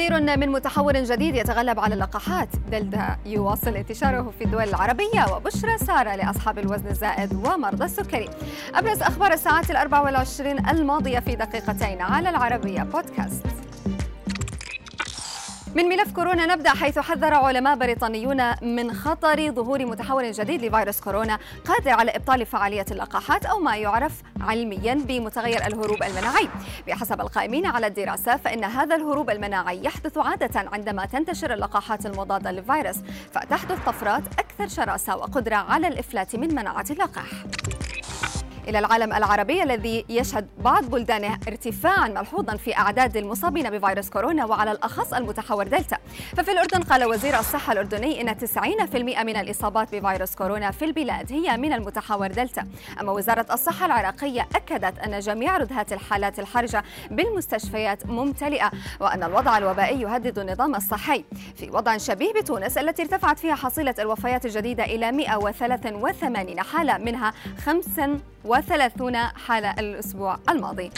تحذير من متحور جديد يتغلب على اللقاحات. دلتا يواصل انتشاره في الدول العربية وبشرى سارة لأصحاب الوزن الزائد ومرضى السكري. أبرز أخبار الساعات الأربع والعشرين الماضية في دقيقتين على العربية بودكاست. من ملف كورونا نبدأ حيث حذر علماء بريطانيون من خطر ظهور متحور جديد لفيروس كورونا قادر على إبطال فعالية اللقاحات أو ما يعرف علميا بمتغير الهروب المناعي. بحسب القائمين على الدراسة فإن هذا الهروب المناعي يحدث عادة عندما تنتشر اللقاحات المضادة للفيروس فتحدث طفرات أكثر شراسة وقدرة على الإفلات من مناعة اللقاح. إلى العالم العربي الذي يشهد بعض بلدانه ارتفاعا ملحوظا في أعداد المصابين بفيروس كورونا وعلى الأخص المتحور دلتا. ففي الأردن قال وزير الصحة الأردني إن 90% من الإصابات بفيروس كورونا في البلاد هي من المتحور دلتا. أما وزارة الصحة العراقية أكدت أن جميع ردهات الحالات الحرجة بالمستشفيات ممتلئة وأن الوضع الوبائي يهدد النظام الصحي. في وضع شبيه بتونس التي ارتفعت فيها حصيلة الوفيات الجديدة إلى 183 حالة منها 35 حالة الأسبوع الماضي.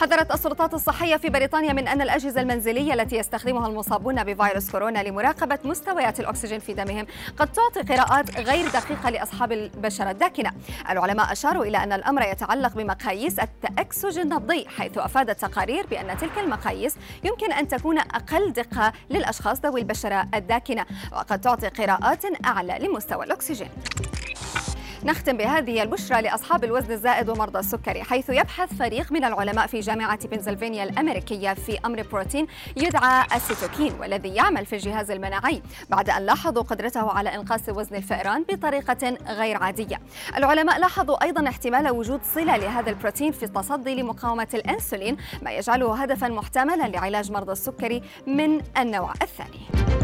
حذرت السلطات الصحية في بريطانيا من أن الأجهزة المنزلية التي يستخدمها المصابون بفيروس كورونا لمراقبة مستويات الأكسجين في دمهم قد تعطي قراءات غير دقيقة لأصحاب البشرة الداكنة. العلماء أشاروا إلى أن الأمر يتعلق بمقاييس التأكسج النبضي حيث أفادت تقارير بأن تلك المقاييس يمكن أن تكون أقل دقة للأشخاص ذوي البشرة الداكنة وقد تعطي قراءات أعلى لمستوى الأكسجين. نختم بهذه البشرى لأصحاب الوزن الزائد ومرضى السكري حيث يبحث فريق من العلماء في جامعة بنسلفانيا الأمريكية في أمر بروتين يدعى السيتوكين والذي يعمل في الجهاز المناعي بعد أن لاحظوا قدرته على إنقاص وزن الفئران بطريقة غير عادية. العلماء لاحظوا أيضا احتمال وجود صلة لهذا البروتين في التصدي لمقاومة الأنسولين ما يجعله هدفا محتملا لعلاج مرضى السكري من النوع الثاني.